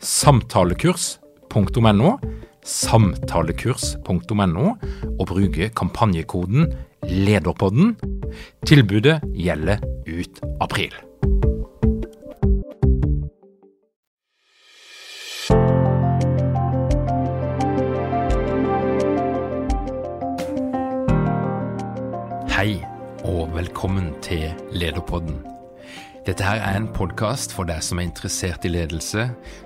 samtalekurs.no, samtalekurs.no, og bruke kampanjekoden LEDERPODDEN. Tilbudet gjelder ut april. Hei og velkommen til Lederpodden. Dette her er en podkast for deg som er interessert i ledelse,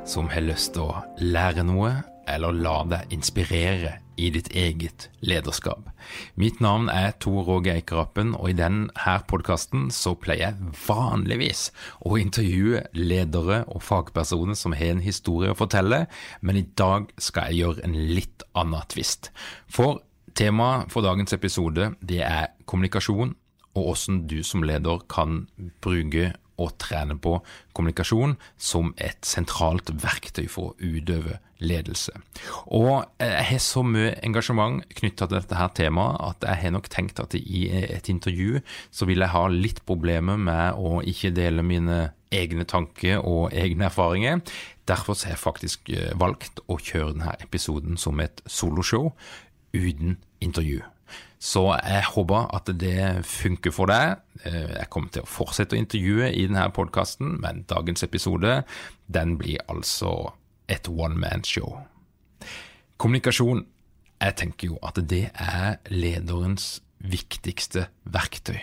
som har lyst til å lære noe, eller la deg inspirere i ditt eget lederskap. Mitt navn er Tor Roger Eikerappen, og i denne podkasten så pleier jeg vanligvis å intervjue ledere og fagpersoner som har en historie å fortelle, men i dag skal jeg gjøre en litt annen tvist. For temaet for dagens episode det er kommunikasjon og hvordan du som leder kan bruke å trene på kommunikasjon som et sentralt verktøy for å utøve ledelse. Og jeg har så mye engasjement knytta til dette her temaet at jeg har nok tenkt at i et intervju så vil jeg ha litt problemer med å ikke dele mine egne tanker og egne erfaringer. Derfor har jeg faktisk eh, valgt å kjøre denne episoden som et soloshow uten intervju. Så jeg håper at det funker for deg. Eh, jeg kommer til å fortsette å intervjue i denne podkasten, men dagens episode den blir altså et one man show. Kommunikasjon. Jeg tenker jo at det er lederens viktigste verktøy.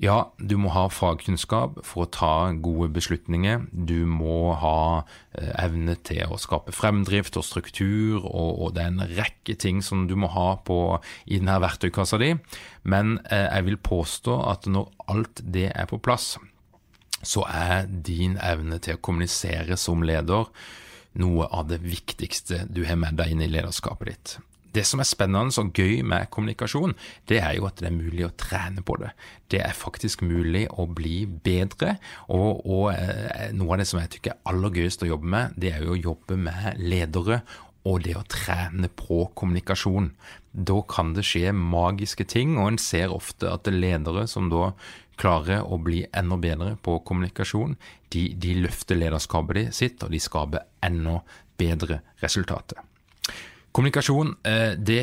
Ja, du må ha fagkunnskap for å ta gode beslutninger. Du må ha eh, evne til å skape fremdrift og struktur, og, og, det er en rekke ting som du må ha på, i denne verktøykassa di. Men eh, jeg vil påstå at når alt det er på plass, så er din evne til å kommunisere som leder noe av det viktigste du har med deg inn i lederskapet ditt det som er spennende og gøy med kommunikasjon, det er jo at det er mulig å trene på det. Det er faktisk mulig å bli bedre. Og, og eh, noe av det som jeg tykker er aller gøyest å jobbe med, det er jo å jobbe med ledere og det å trene på kommunikasjon. Da kan det skje magiske ting, og en ser ofte at ledere som da klarer å bli enda bedre på kommunikasjon, de, de løfter lederskapet sitt, og de skaper enda bedre resultater. Kommunikasjon, eh, det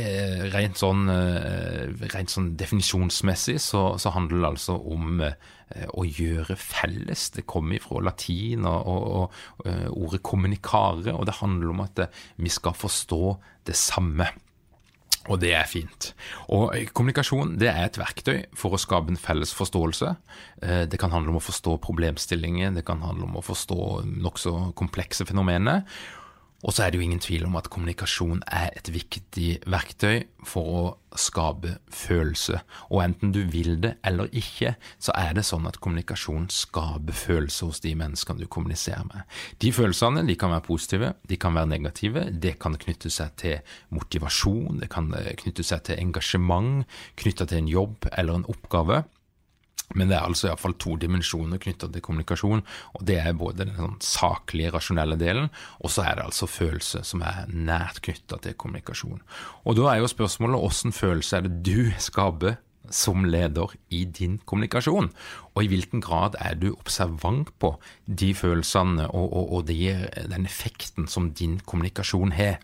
rent sånn, eh, rent sånn definisjonsmessig så, så, handler det altså om eh, å gjøre felles. Det kommer fra latin og, og, og ordet 'kommunikare', og det handler om at vi skal forstå det samme. Og det er fint. Og Kommunikasjon det er et verktøy for å skape en felles forståelse. Det kan handle om å forstå problemstillinger, det kan handle om å forstå nokså komplekse fenomener. Og så er det jo ingen tvil om at kommunikasjon er et viktig verktøy for å skape følelse. Og enten du vil det eller ikke, så er det sånn at kommunikasjon skaper følelse hos de menneskene du kommuniserer med. De følelsene de kan være positive, de kan være negative. Det kan knytte seg til motivasjon, det kan knytte seg til engasjement, knytta til en jobb eller en oppgave. Men det er altså iallfall to dimensjoner knytta til kommunikasjon, og det er både den sånn saklige, rasjonelle delen, og så er det altså følelse som er nært knytta til kommunikasjon. Og da er jo spørsmålet åssen følelse er det du skaper som leder i din kommunikasjon, og i hvilken grad er du observant på de følelsene og, og, og de, den effekten som din kommunikasjon har.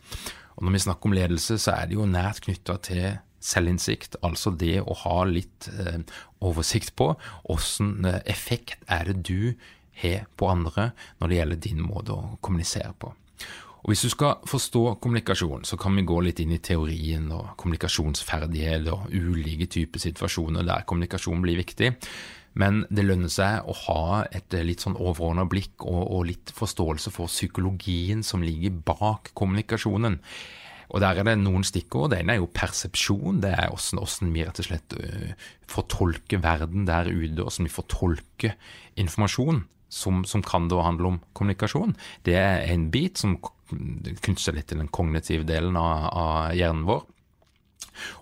Og når vi snakker om ledelse, så er det jo nært knytta til selvinnsikt, altså det å ha litt eh, oversikt på åssen eh, effekt er det du har på andre når det gjelder din måte å kommunisere på. Og Hvis du skal forstå kommunikasjon, så kan vi gå litt inn i teorien og kommunikasjonsferdighet og ulike typer situasjoner der kommunikasjon blir viktig. Men det lønner seg å ha et litt sånn overordna blikk og, og, litt forståelse for psykologien som ligger bak kommunikasjonen. Og Der er det noen stikkord. Det ene er jo persepsjon. Det er hvordan, vi rett og slett uh, fortolker verden der ute, hvordan vi fortolker informasjon som, som, kan da handle om kommunikasjon. Det er en bit som knytter seg litt til den kognitive delen av, av hjernen vår.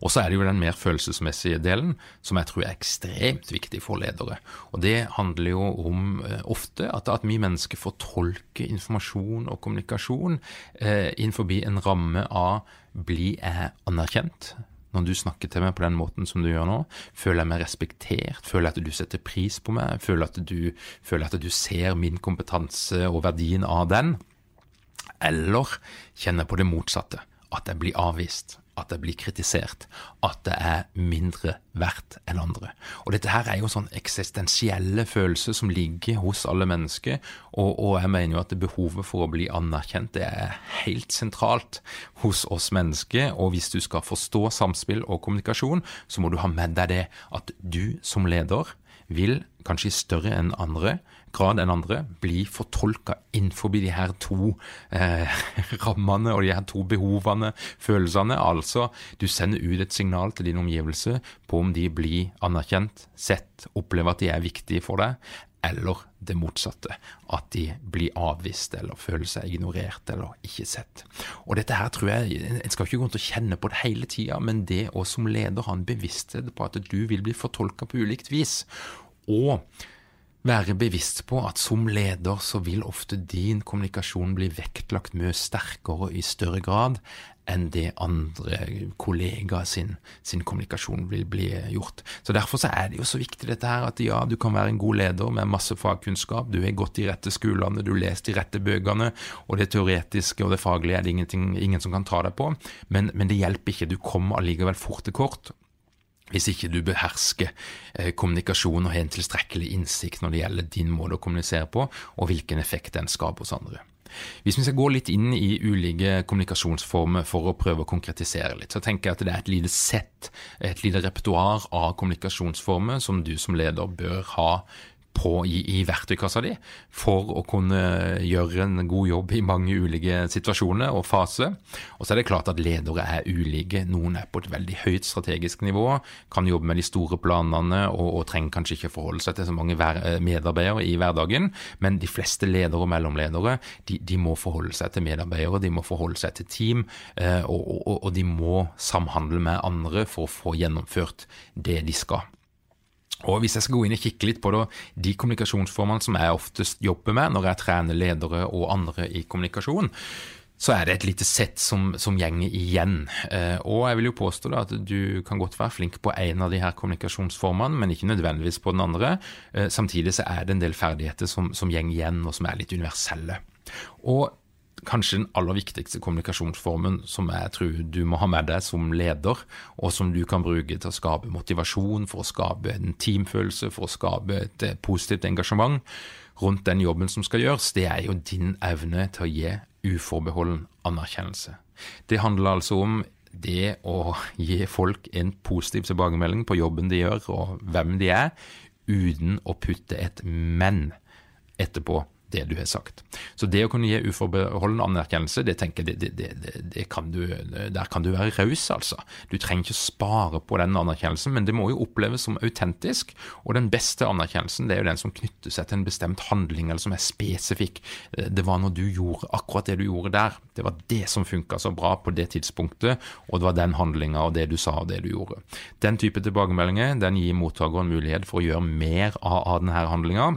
Og så er det jo den mer følelsesmessige delen, som jeg tror er ekstremt viktig for ledere. Og det handler jo om eh, ofte at, at vi mennesker får tolke informasjon og kommunikasjon eh, innenfor en ramme av blir jeg anerkjent? når du snakker til meg på den måten som du gjør nå? Føler jeg meg respektert? Føler jeg at du setter pris på meg? Føler at du, føler at du ser min kompetanse og verdien av den? Eller kjenner på det motsatte? At jeg blir avvist, at jeg blir kritisert, at det er mindre verdt enn andre. Og dette her er jo sånn eksistensielle følelser som ligger hos alle mennesker, og, og, jeg mener jo at behovet for å bli anerkjent det er helt sentralt hos oss mennesker, og hvis du skal forstå samspill og kommunikasjon, så må du ha med deg det at du som leder vil, kanskje større enn andre, grad enn andre blir fortolka innenfor de her to eh, rammene og de her to behovene, følelsene. Altså, du sender ut et signal til din omgivelse på om de blir anerkjent, sett, opplever at de er viktige for deg, eller det motsatte, at de blir avvist eller føler seg ignorert eller ikke sett. Og dette her tror jeg, En skal ikke gå rundt og kjenne på det hele tida, men det å som leder ha en bevissthet på at du vil bli fortolka på ulikt vis. Og være bevisst på at som leder så vil ofte din kommunikasjon bli vektlagt mye sterkere i større grad enn det andre kollegaer sin, sin, kommunikasjon vil bli gjort. Så Derfor så er det jo så viktig dette her at ja, du kan være en god leder med masse fagkunnskap, du har gått de rette skolene, du har lest de rette bøkene, og det teoretiske og det faglige er det ingen som kan ta deg på, men, men det hjelper ikke. Du kommer allikevel fort til kort hvis ikke du behersker eh, kommunikasjon og har en tilstrekkelig innsikt når det gjelder din måte å kommunisere på, og hvilken effekt den skaper hos andre. Hvis vi skal gå litt inn i ulike kommunikasjonsformer for å prøve å konkretisere litt, så tenker jeg at det er et lite sett, et lite repertoar av kommunikasjonsformer som du som leder bør ha på i, i, verktøykassa di for å kunne gjøre en god jobb i mange ulike situasjoner og faser. Og så er det klart at ledere er ulike. Noen er på et veldig høyt strategisk nivå, kan jobbe med de store planene og, og trenger kanskje ikke forholde seg til så mange medarbeidere i hverdagen. Men de fleste ledere og mellomledere de, de må forholde seg til medarbeidere, de må forholde seg til team, eh, og, og, og de må samhandle med andre for å få gjennomført det de skal. Og Hvis jeg skal gå inn og kikke litt på det, de kommunikasjonsformene som jeg oftest jobber med når jeg trener ledere og andre i kommunikasjon, så er det et lite sett som, som gjenger igjen. Eh, og jeg vil jo påstå at du kan godt være flink på en av de her kommunikasjonsformene, men ikke nødvendigvis på den andre. Eh, samtidig så er det en del ferdigheter som, som gjenger igjen, og som er litt universelle. Og kanskje den aller viktigste kommunikasjonsformen som jeg tror du må ha med deg som leder, og som du kan bruke til å skape motivasjon, for å skape en teamfølelse, for å skape et eh, positivt engasjement rundt den jobben som skal gjøres, det er jo din evne til å gi uforbeholden anerkjennelse. Det handler altså om det å gi folk en positiv tilbakemelding på jobben de gjør, og hvem de er, uten å putte et men etterpå det du har sagt. Så det å kunne gi uforbeholden anerkjennelse, det tenker jeg, det, det, det, kan du, der kan du være raus, altså. Du trenger ikke spare på den anerkjennelsen, men det må jo oppleves som autentisk. Og den beste anerkjennelsen, det er jo den som knytter seg til en bestemt handling, eller som er spesifikk. Det var når du gjorde akkurat det du gjorde der. Det var det som funka så bra på det tidspunktet, og det var den handlinga og det du sa og det du gjorde. Den type tilbakemeldinger den gir mottakeren mulighet for å gjøre mer av, av denne handlinga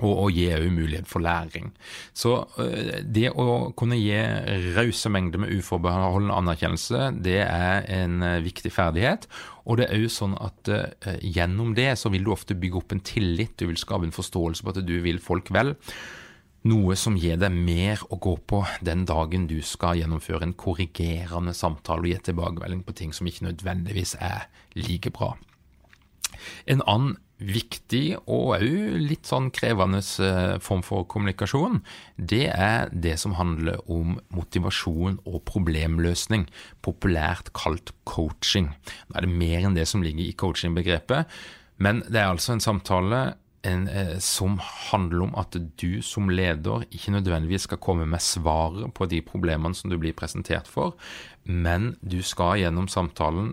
og, å gi òg mulighet for læring. Så uh, det å kunne gi rause mengder med uforbeholden anerkjennelse, det er en uh, viktig ferdighet. Og det er òg sånn at uh, gjennom det så vil du ofte bygge opp en tillit, du vil skape en forståelse på at du vil folk vel. Noe som gir deg mer å gå på den dagen du skal gjennomføre en korrigerende samtale og gi tilbakemelding på ting som ikke nødvendigvis er like bra. En annen viktig og òg litt sånn krevende eh, form for kommunikasjon, det er det som handler om motivasjon og problemløsning, populært kalt coaching. Nå er det mer enn det som ligger i coaching-begrepet, men det er altså en samtale en, eh, som handler om at du som leder ikke nødvendigvis skal komme med svaret på de problemene som du blir presentert for, men du skal gjennom samtalen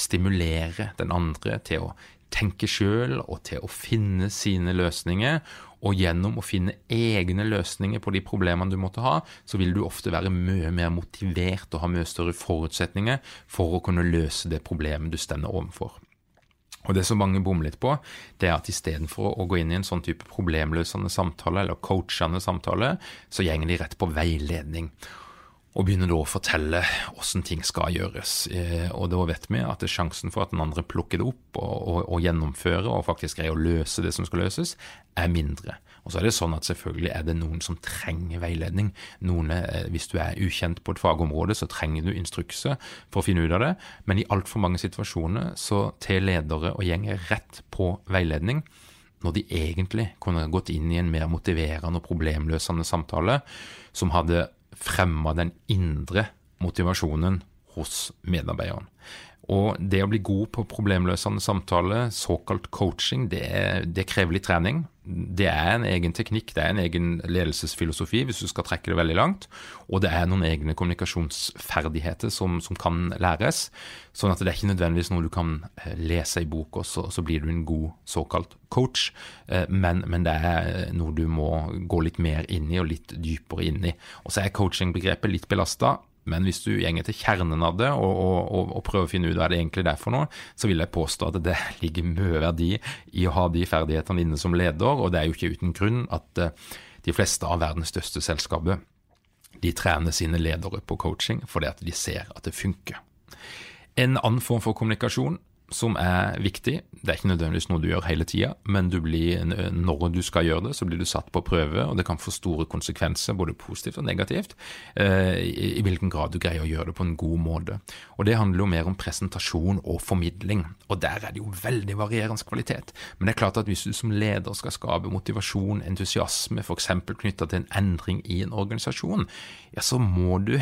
stimulere den andre til å tenke sjøl og til å finne sine løsninger. Og gjennom å finne egne løsninger på de problemene du måtte ha, så vil du ofte være mye mer motivert og ha mye større forutsetninger for å kunne løse det problemet du stender overfor. Og Det som mange bommer litt på, det er at istedenfor å gå inn i en sånn type problemløsende samtale eller coachende samtale, så gjenger de rett på veiledning og begynner da å fortelle hvordan ting skal gjøres. Eh, og da vet vi at sjansen for at den andre plukker det opp og, og, og, gjennomfører og faktisk greier å løse det som skal løses, er mindre. Og så er det sånn at selvfølgelig er det noen som trenger veiledning. Noen, eh, Hvis du er ukjent på et fagområde, så trenger du instrukser for å finne ut av det. Men i altfor mange situasjoner så tar ledere og gjenger rett på veiledning når de egentlig kunne gått inn i en mer motiverende og problemløsende samtale som hadde fremma den indre motivasjonen hos medarbeideren. Og det å bli god på problemløsende samtale, såkalt coaching, det, det, krever litt trening. Det er en egen teknikk, det er en egen ledelsesfilosofi, hvis du skal trekke det veldig langt. Og det er noen egne kommunikasjonsferdigheter som, som kan læres. Sånn at det er ikke nødvendigvis noe du kan eh, lese i bok, og så, så blir du en god såkalt coach. Eh, men, men, det er noe du må gå litt mer inn i, og litt dypere inn i. Og så er coaching-begrepet litt belasta. Men hvis du gjenger til kjernen av det og, og, og, prøver å finne ut hva det egentlig er for noe, så vil jeg påstå at det ligger mye verdi i å ha de ferdighetene dine som leder, og det er jo ikke uten grunn at uh, de fleste av verdens største selskaper de trener sine ledere på coaching fordi at de ser at det funker. En annen form for kommunikasjon som er viktig. Det er ikke nødvendigvis noe du gjør hele tida, men du blir, når du skal gjøre det, så blir du satt på prøve, og det kan få store konsekvenser, både positivt og negativt, eh, i, hvilken grad du greier å gjøre det på en god måte. Og Det handler jo mer om presentasjon og formidling, og der er det jo veldig varierende kvalitet. Men det er klart at hvis du som leder skal skape motivasjon, entusiasme, f.eks. knytta til en endring i en organisasjon, ja, så må du,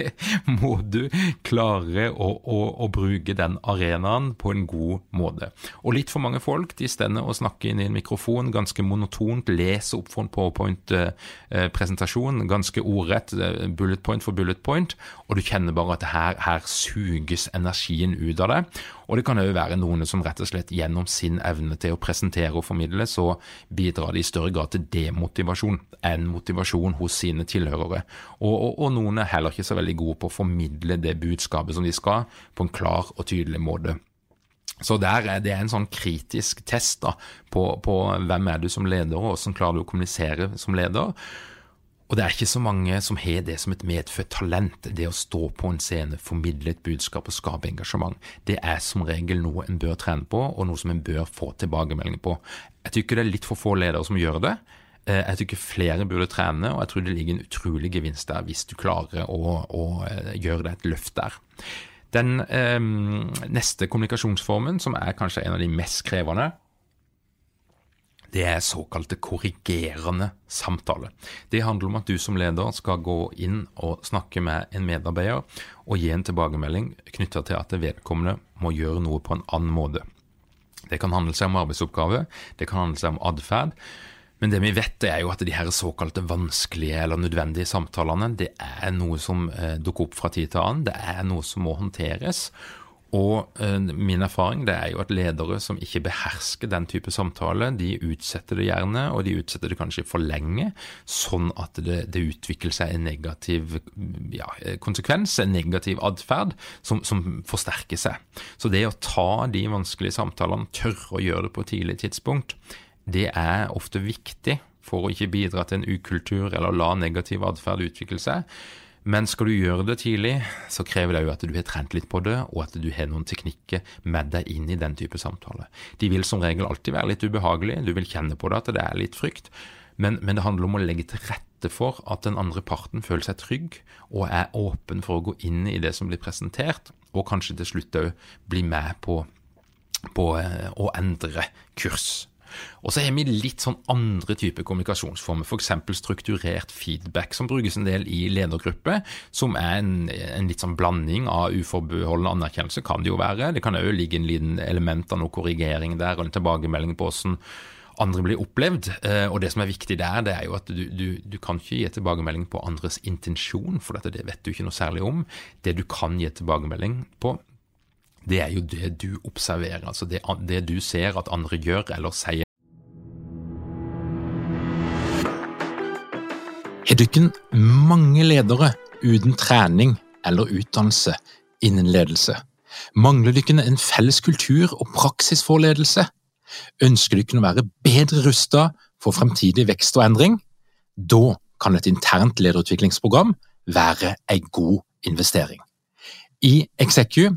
må du klare å, å, å bruke den arenaen på en god måte. Og litt for mange folk de stender og snakker inn i en mikrofon ganske monotont, leser opp for en powerpoint-presentasjon, ganske ordrett, eh, bullet point for bullet point, og du kjenner bare at her, her suges energien ut av det. Og det kan òg være noen som rett og slett gjennom sin evne til å presentere og formidle, så bidrar de i større grad til demotivasjon enn motivasjon hos sine tilhørere. Og, og, og noen er heller ikke så veldig gode på å formidle det budskapet som de skal, på en klar og tydelig måte. Så der er det en sånn kritisk test da, på, på, hvem er du som leder, og hvordan klarer du å kommunisere som leder. Og det er ikke så mange som har det som et medfødt talent, det å stå på en scene, formidle et budskap og skape engasjement. Det er som regel noe en bør trene på, og noe som en bør få tilbakemeldinger på. Jeg tykker det er litt for få ledere som gjør det. Eh, jeg tykker flere burde trene, og jeg tror det ligger en utrolig gevinst der hvis du klarer å, å eh, gjøre deg et løft der. Den eh, neste kommunikasjonsformen, som er kanskje en av de mest krevende, det er såkalte korrigerende samtale. Det handler om at du som leder skal gå inn og snakke med en medarbeider og gi en tilbakemelding knytta til at vedkommende må gjøre noe på en annen måte. Det kan handle seg om arbeidsoppgave, det kan handle seg om atferd, men det vi vet, er jo at de her såkalte vanskelige eller nødvendige samtalene, det er noe som eh, dukker opp fra tid til annen. Det er noe som må håndteres. Og eh, min erfaring det er jo at ledere som ikke behersker den type samtale, de utsetter det gjerne, og de utsetter det kanskje for lenge, sånn at det, det utvikler seg en negativ ja, konsekvens, en negativ atferd, som, som, forsterker seg. Så det å ta de vanskelige samtalene, tørre å gjøre det på et tidlig tidspunkt, det er ofte viktig for å ikke bidra til en ukultur eller la negativ atferd utvikle seg. Men skal du gjøre det tidlig, så krever det jo at du har trent litt på det, og at du har noen teknikker med deg inn i den type samtale. De vil som regel alltid være litt ubehagelige, du vil kjenne på det at det er litt frykt, men, men det handler om å legge til rette for at den andre parten føler seg trygg og er åpen for å gå inn i det som blir presentert, og kanskje til slutt òg bli med på på eh, å endre kurs. Og så har vi litt sånn andre typer kommunikasjonsformer, f.eks. strukturert feedback, som brukes en del i ledergrupper, som er en, en litt sånn blanding av uforbeholden anerkjennelse, kan det jo være. Det kan òg ligge en liten element av noe korrigering der, og en tilbakemelding på hvordan andre blir opplevd. Eh, og det som er viktig der, det er jo at du, du, du kan ikke gi tilbakemelding på andres intensjon, for dette, det vet du ikke noe særlig om. Det du kan gi tilbakemelding på, det er jo det du observerer, altså det, det du ser at andre gjør eller sier. Er du ikke mange ledere uten trening eller utdannelse innen ledelse? Mangler dere en felles kultur og praksis for ledelse? Ønsker dere å være bedre rustet for fremtidig vekst og endring? Da kan et internt lederutviklingsprogram være en god investering. I Execu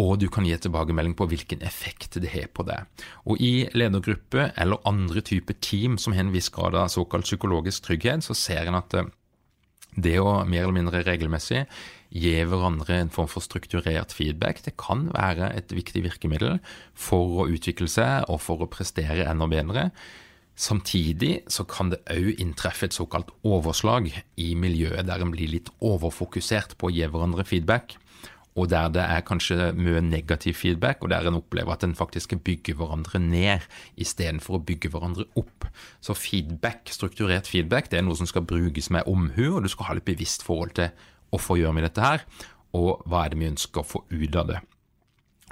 og du kan gi tilbakemelding på hvilken effekt det har på deg. Og I ledergruppe eller andre typer team som har en viss grad av såkalt psykologisk trygghet, så ser en at eh, det å mer eller mindre regelmessig gi hverandre en form for strukturert feedback, det kan være et viktig virkemiddel for å utvikle seg og for å prestere enda bedre. Samtidig så kan det òg inntreffe et såkalt overslag i miljøet der en blir litt overfokusert på å gi hverandre feedback og der det er kanskje mye negativ feedback, og der en opplever at en faktisk bygger hverandre ned istedenfor å bygge hverandre opp. Så feedback, strukturert feedback, det er noe som skal brukes med omhu, og du skal ha litt bevisst forhold til hvorfor gjør vi dette her, og hva er det vi ønsker å få ut av det.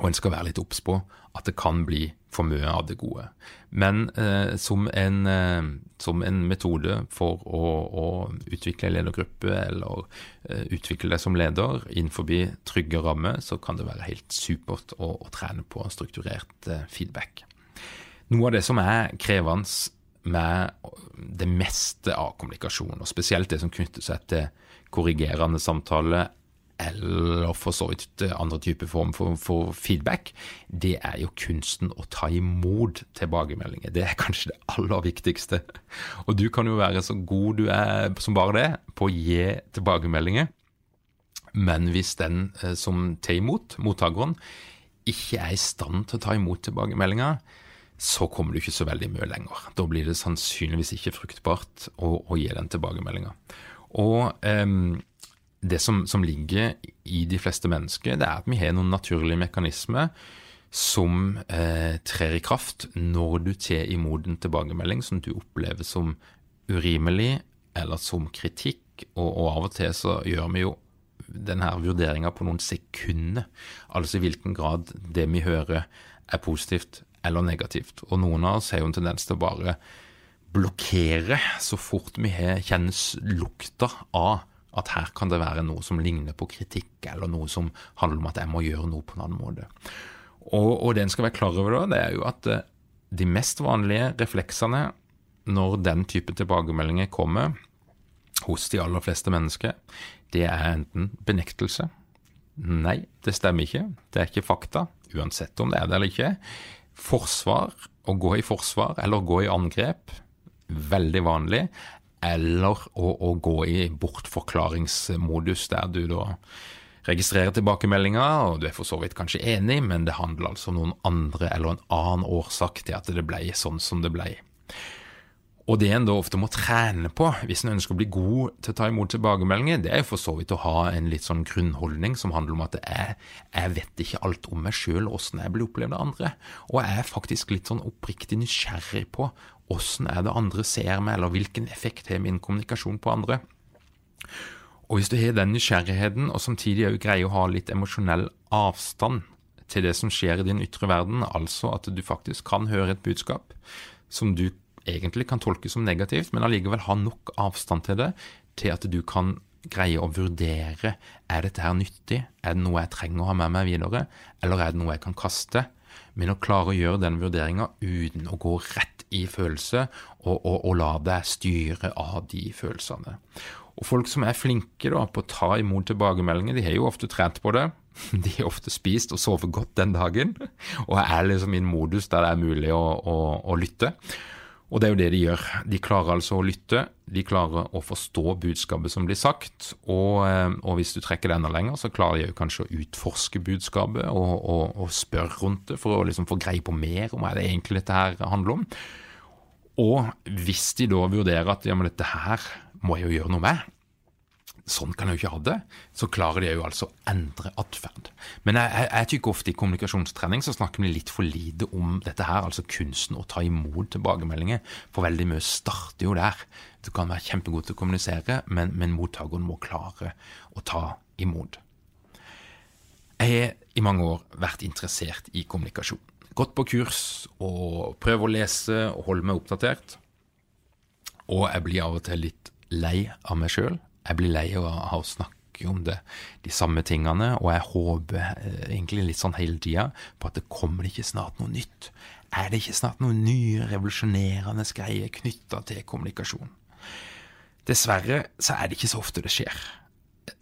Og en skal være litt obs på at det kan bli for mye av det gode. Men eh, som, en, eh, som, en, metode for å, å utvikle en ledergruppe eller eh, utvikle deg som leder innenfor trygge rammer, så kan det være helt supert å, å trene på strukturert eh, feedback. Noe av det som er krevende med det meste av kommunikasjon, og spesielt det som knytter seg til korrigerende samtale eller for så vidt andre typer form for, for, feedback, det er jo kunsten å ta imot tilbakemeldinger. Det er kanskje det aller viktigste. Og du kan jo være så god du er som bare det på å gi tilbakemeldinger, men hvis den eh, som tar imot, mottakeren, ikke er i stand til å ta imot tilbakemeldinger, så kommer du ikke så veldig mye lenger. Da blir det sannsynligvis ikke fruktbart å, å gi den tilbakemeldinga. Og um, det som, som, ligger i de fleste mennesker, det er at vi har noen naturlige mekanismer som eh, trer i kraft når du tar imot en tilbakemelding som du opplever som urimelig eller som kritikk, og, og av og til så gjør vi jo denne vurderinga på noen sekunder, altså i hvilken grad det vi hører er positivt eller negativt. Og noen av oss har jo en tendens til å bare blokkere så fort vi har kjennes lukta av at her kan det være noe som ligner på kritikk, eller noe som handler om at jeg må gjøre noe på en annen måte. Og, og det en skal være klar over da, det er jo at eh, de mest vanlige refleksene når den type tilbakemeldinger kommer hos de aller fleste mennesker, det er enten benektelse Nei, det stemmer ikke. Det er ikke fakta, uansett om det er det eller ikke. Forsvar, å gå i forsvar eller gå i angrep, veldig vanlig eller å, å gå i bortforklaringsmodus, der du da registrerer tilbakemeldinger, og du er for så vidt kanskje enig, men det handler altså om noen andre eller en annen årsak til at det ble sånn som det ble. Og det en da ofte må trene på hvis en ønsker å bli god til å ta imot tilbakemeldinger, det er for så vidt å ha en litt sånn grunnholdning som handler om at jeg, jeg vet ikke alt om meg sjøl, åssen jeg blir opplevd av andre. Og jeg er faktisk litt sånn oppriktig nysgjerrig på åssen er det andre ser meg, eller hvilken effekt har min kommunikasjon på andre. Og hvis du har den nysgjerrigheten, og samtidig òg greier å ha litt emosjonell avstand til det som skjer i din ytre verden, altså at du faktisk kan høre et budskap som du egentlig kan tolke som negativt, men allikevel ha nok avstand til det til at du kan greie å vurdere er dette her nyttig, er det noe jeg trenger å ha med meg videre, eller er det noe jeg kan kaste? Men å klare å gjøre den vurderinga uten å gå rett i følelse, og, og, og la deg styre av de følelsene. Og folk som er flinke da, på å ta imot tilbakemeldinger, de har jo ofte trent på det. De har ofte spist og sovet godt den dagen, og er liksom i en modus der det er mulig å, å, å lytte. Og det er jo det de gjør. De klarer altså å lytte, de klarer å forstå budskapet som blir sagt, og, eh, og hvis du trekker det enda lenger, så klarer de jo kanskje å utforske budskapet og, og, og spørre rundt det for å liksom få greie på mer om hva det egentlig dette her handler om. Og hvis de da vurderer at ja, men dette her må jeg jo gjøre noe med, sånn kan jeg jo ikke ha det, så klarer de jo altså å endre atferd. Men jeg, jeg, jeg tykker ofte i kommunikasjonstrening så snakker vi litt for lite om dette her, altså kunsten å ta imot tilbakemeldinger, for veldig mye starter jo der. Du kan være kjempegod til å kommunisere, men, men mottakeren må klare å ta imot. Jeg har i mange år vært interessert i kommunikasjon. Gått på kurs og prøvd å lese og holde meg oppdatert. Og jeg blir av og til litt lei av meg sjøl jeg blir lei av å snakke om det, de samme tingene, og jeg håper eh, egentlig litt sånn hele tida på at det kommer ikke snart noe nytt. Er det ikke snart noen nye revolusjonerende greier knytta til kommunikasjon? Dessverre så er det ikke så ofte det skjer.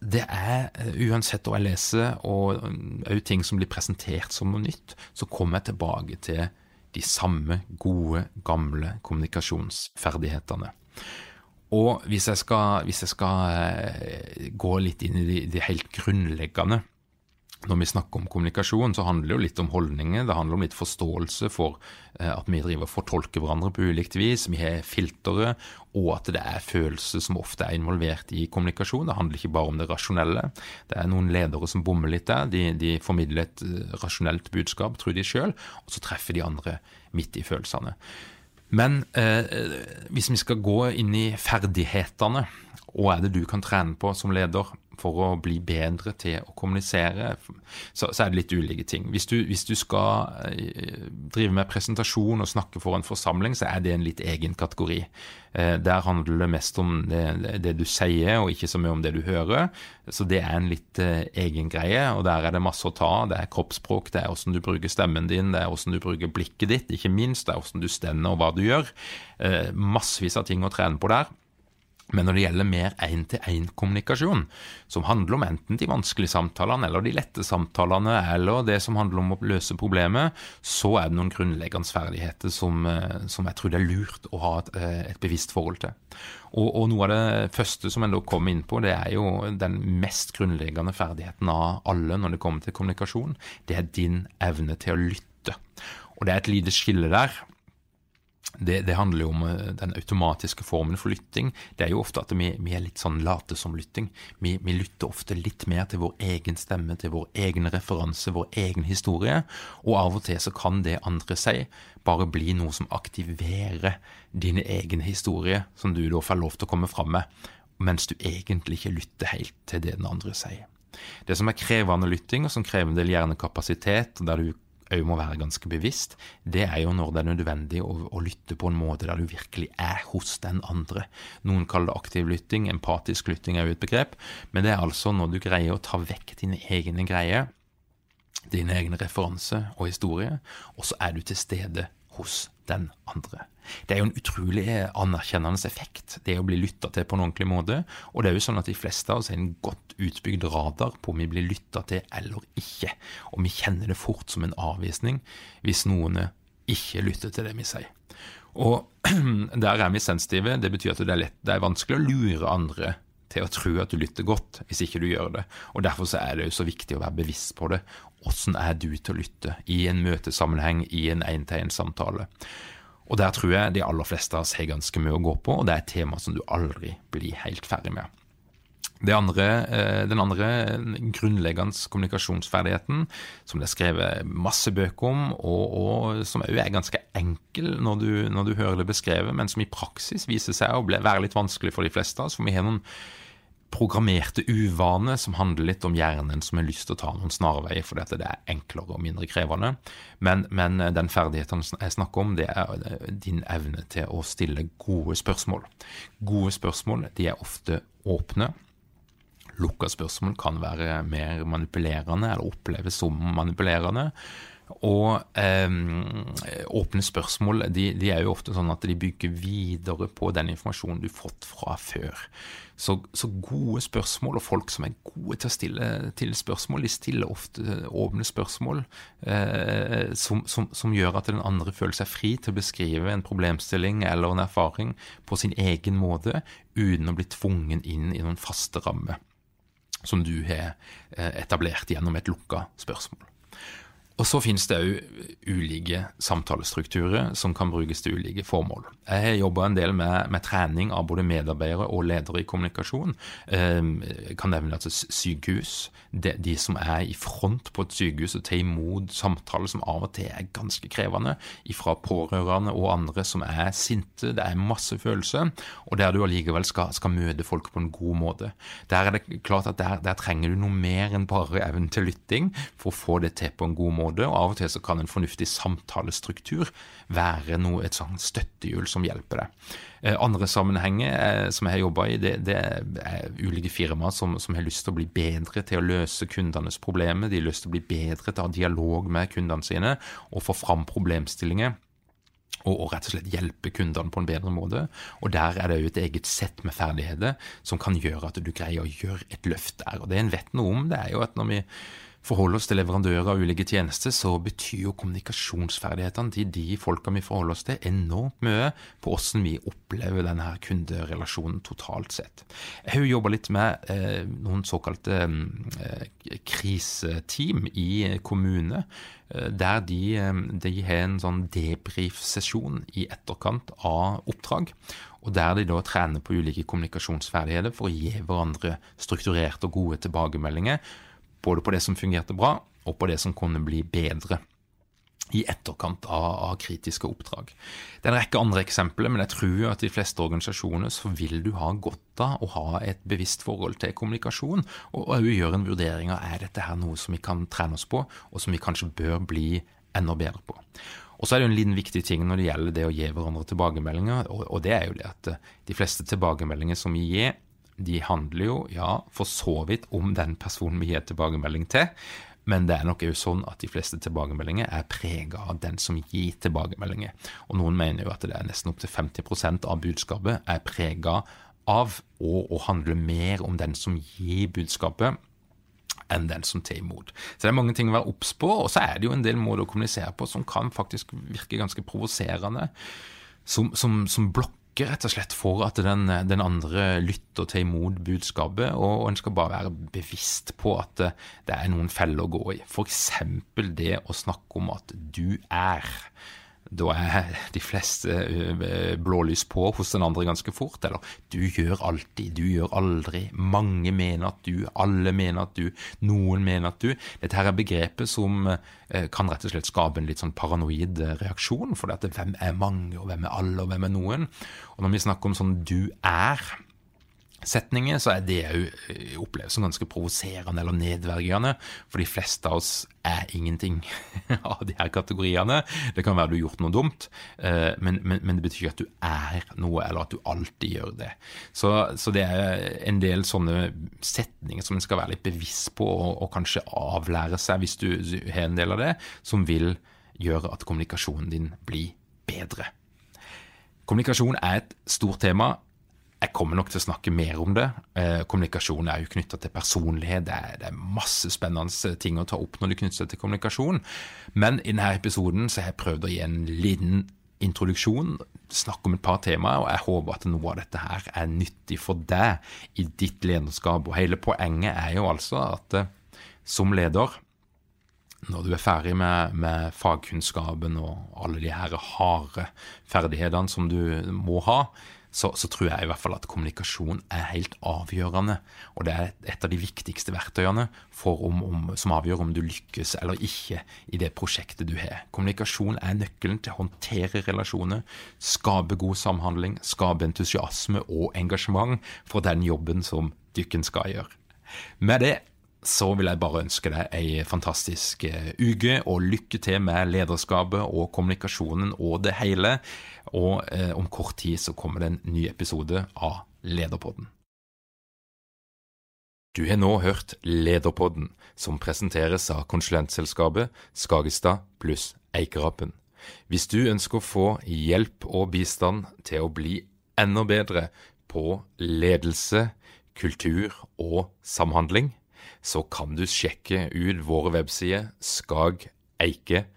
Det er, eh, uansett hva jeg leser, og òg ting som blir presentert som noe nytt, så kommer jeg tilbake til de samme gode, gamle kommunikasjonsferdighetene. Og hvis jeg skal, hvis jeg skal eh, gå litt inn i det de helt grunnleggende når vi snakker om kommunikasjon, så handler det jo litt om holdninger. Det handler om litt forståelse for eh, at vi driver og fortolker hverandre på ulikt vis. Vi har filtre, og at det er følelser som ofte er involvert i kommunikasjon. Det handler ikke bare om det rasjonelle. Det er noen ledere som bommer litt der. De, de formidler et eh, rasjonelt budskap, tror de sjøl, og så treffer de andre midt i følelsene. Men eh, hvis vi skal gå inn i ferdighetene, hva er det du kan trene på som leder for å bli bedre til å kommunisere, så, så er det litt ulike ting. Hvis du, hvis du, skal eh, drive med presentasjon og snakke for en forsamling, så er det en litt egen kategori. Eh, der handler det mest om det, det, du sier, og ikke så mye om det du hører. Så det er en litt eh, egen greie, og der er det masse å ta. Det er kroppsspråk, det er åssen du bruker stemmen din, det er åssen du bruker blikket ditt, ikke minst. Det er åssen du stender og hva du gjør. Massevis av ting å trene på der. Men når det gjelder mer én-til-én-kommunikasjon, som handler om enten de vanskelige samtalene eller de lette samtalene, eller det som handler om å løse problemet, så er det noen grunnleggende ferdigheter som, eh, som jeg tror det er lurt å ha et, eh, et bevisst forhold til. Og, og, noe av det første som en da kommer inn på, det er jo den mest grunnleggende ferdigheten av alle når det kommer til kommunikasjon. Det er din evne til å lytte. Og det er et lite skille der det, det, handler jo om eh, den automatiske formen for lytting. Det er jo ofte at vi, vi er litt sånn late som lytting. Vi, vi, lytter ofte litt mer til vår egen stemme, til vår egen referanse, vår egen historie. Og av og til så kan det andre si bare bli noe som aktiverer din egen historie, som du da får lov til å komme fram med, mens du egentlig ikke lytter helt til det den andre sier. Det som er krevende lytting, og som krever en del hjernekapasitet, der du òg må være ganske bevisst, det er jo når det er nødvendig å, å, lytte på en måte der du virkelig er hos den andre. Noen kaller det aktiv lytting, empatisk lytting er jo et begrep, men det er altså når du greier å ta vekk dine egne greier, dine egne referanse og historie, og så er du til stede hos den andre. Det er jo en utrolig anerkjennende effekt, det å bli lytta til på en ordentlig måte. Og det er jo sånn at de fleste av oss har en godt utbygd radar på om vi blir lytta til eller ikke. Og vi kjenner det fort som en avvisning hvis noen ikke lytter til det vi sier. Og der er vi sensitive. Det betyr at det er, lett, det er vanskelig å lure andre til å tro at du lytter godt, hvis ikke du gjør det. Og Derfor så er det jo så viktig å være bevisst på det. Åssen er du til å lytte i en møtesammenheng, i en én-til-én-samtale? Og der tror jeg de aller fleste av oss har ganske mye å gå på, og det er et tema som du aldri blir helt ferdig med. Andre, eh, den andre grunnleggende kommunikasjonsferdigheten, som det er skrevet masse bøker om, og, og som òg er ganske enkel når du, når du, hører det beskrevet, men som i praksis viser seg å være litt vanskelig for de fleste av oss. For vi har noen programmerte uvane som handler litt om hjernen som har lyst til å ta noen snarveier fordi at det er enklere og mindre krevende. Men, men den ferdigheten jeg snakker om, det er eh, din evne til å stille gode spørsmål. Gode spørsmål de er ofte åpne. Lukka spørsmål kan være mer manipulerende eller oppleves som manipulerende. Og eh, åpne spørsmål de, de, er jo ofte sånn at de bygger videre på den informasjonen du har fått fra før. Så, så, gode spørsmål, og folk som er gode til å stille til spørsmål, de stiller ofte åpne spørsmål eh, som, som, som, gjør at den andre føler seg fri til å beskrive en problemstilling eller en erfaring på sin egen måte, uten å bli tvungen inn i noen faste rammer som du har eh, etablert gjennom et lukka spørsmål. Og så finnes det òg ulike samtalestrukturer som kan brukes til ulike formål. Jeg har jobba en del med, med, trening av både medarbeidere og ledere i kommunikasjon. Ehm, jeg kan nevne at sykehus, de, de, som er i front på et sykehus og tar imot samtaler som av og til er ganske krevende, fra pårørende og andre som er sinte, det er masse følelser, og der du allikevel skal, skal møte folk på en god måte. Der er det klart at der, der trenger du noe mer enn bare evnen til lytting for å få det til på en god måte måte, og av og til så kan en fornuftig samtalestruktur være noe, et sånt støttehjul som hjelper deg. Eh, andre sammenhenger eh, som jeg har jobba i, det, det, er ulike firmaer som, som, har lyst til å bli bedre til å løse kundenes problemer. De har lyst til å bli bedre til å ha dialog med kundene sine og få fram problemstillinger. Og, rett og slett hjelpe kundene på en bedre måte. Og der er det jo et eget sett med ferdigheter som kan gjøre at du greier å gjøre et løft der. Og det en vet noe om, det er jo at når vi forholder oss til leverandører av ulike tjenester, så betyr jo kommunikasjonsferdighetene til de folka vi forholder oss til, enormt mye på hvordan vi opplever denne kunderelasjonen totalt sett. Jeg har jo jobba litt med eh, noen såkalte eh, kriseteam i kommune, eh, der de, eh, de, har en sånn debrief-sesjon i etterkant av oppdrag. Og der de da trener på ulike kommunikasjonsferdigheter for å gi hverandre strukturerte og gode tilbakemeldinger både på det som fungerte bra, og på det som kunne bli bedre i etterkant av, av, kritiske oppdrag. Det er en rekke andre eksempler, men jeg tror at i de fleste organisasjoner så vil du ha godt av å ha et bevisst forhold til kommunikasjon, og òg gjøre en vurdering av er dette her noe som vi kan trene oss på, og som vi kanskje bør bli enda bedre på. Og så er det en liten viktig ting når det gjelder det å gi hverandre tilbakemeldinger, og, det er jo det at de fleste tilbakemeldinger som vi gir, de handler jo, ja, for så vidt om den personen vi gir tilbakemelding til, men det er nok jo sånn at de fleste tilbakemeldinger er prega av den som gir tilbakemeldinger. Og noen mener jo at det er nesten opptil 50% av budskapet er prega av å, å handle mer om den som gir budskapet, enn den som tar imot. Så det er mange ting å være obs på, og så er det jo en del måter å kommunisere på som kan faktisk virke ganske provoserende. Som, som, som blokker sørge rett og slett for at den, den andre lytter til imot budskapet, og, og en skal bare være bevisst på at det, det er noen feller å gå i. F.eks. det å snakke om at du er. Da er de fleste eh, blålys på hos den andre ganske fort. Eller du gjør alltid, du gjør aldri. Mange mener at du, alle mener at du, noen mener at du. Dette her er begrepet som eh, kan rett og slett skape en litt sånn paranoid reaksjon. For hvem er mange, og hvem er alle, og hvem er noen? Og når vi snakker om sånn du er, setninger, så er det òg eh, opplevd som ganske provoserende eller nedverdigende. For de fleste av oss er ingenting av de her kategoriene. Det kan være du har gjort noe dumt, eh, men, men, men, det betyr ikke at du er noe, eller at du alltid gjør det. Så, så det er en del sånne setninger som en skal være litt bevisst på, og, og kanskje avlære seg hvis du har en del av det, som vil gjøre at kommunikasjonen din blir bedre. Kommunikasjon er et stort tema. Jeg kommer nok til å snakke mer om det. Eh, kommunikasjon er jo knytta til personlighet. Det er, det er, masse spennende ting å ta opp når det knytter seg til kommunikasjon. Men i denne episoden så har jeg prøvd å gi en liten introduksjon, snakke om et par temaer, og jeg håper at noe av dette her er nyttig for deg i ditt lederskap. Og hele poenget er jo altså at eh, som leder når du er ferdig med, med, fagkunnskapen og alle de her harde ferdighetene som du må ha, så, så, tror jeg i hvert fall at kommunikasjon er helt avgjørende. Og det er et av de viktigste verktøyene om, om, som avgjør om du lykkes eller ikke i det prosjektet du har. Kommunikasjon er nøkkelen til å håndtere relasjoner, skape god samhandling, skape entusiasme og engasjement for den jobben som dykken skal gjøre. Med det så vil jeg bare ønske deg ei fantastisk eh, uke, og lykke til med lederskapet og kommunikasjonen og det hele. Og eh, om kort tid så kommer det en ny episode av Lederpodden. Du har nå hørt Lederpodden, som presenteres av konsulentselskapet Skagestad pluss Eikerapen. Hvis du ønsker å få hjelp og bistand til å bli enda bedre på ledelse, kultur og samhandling, så kan du sjekke ut våre websider skageike.no.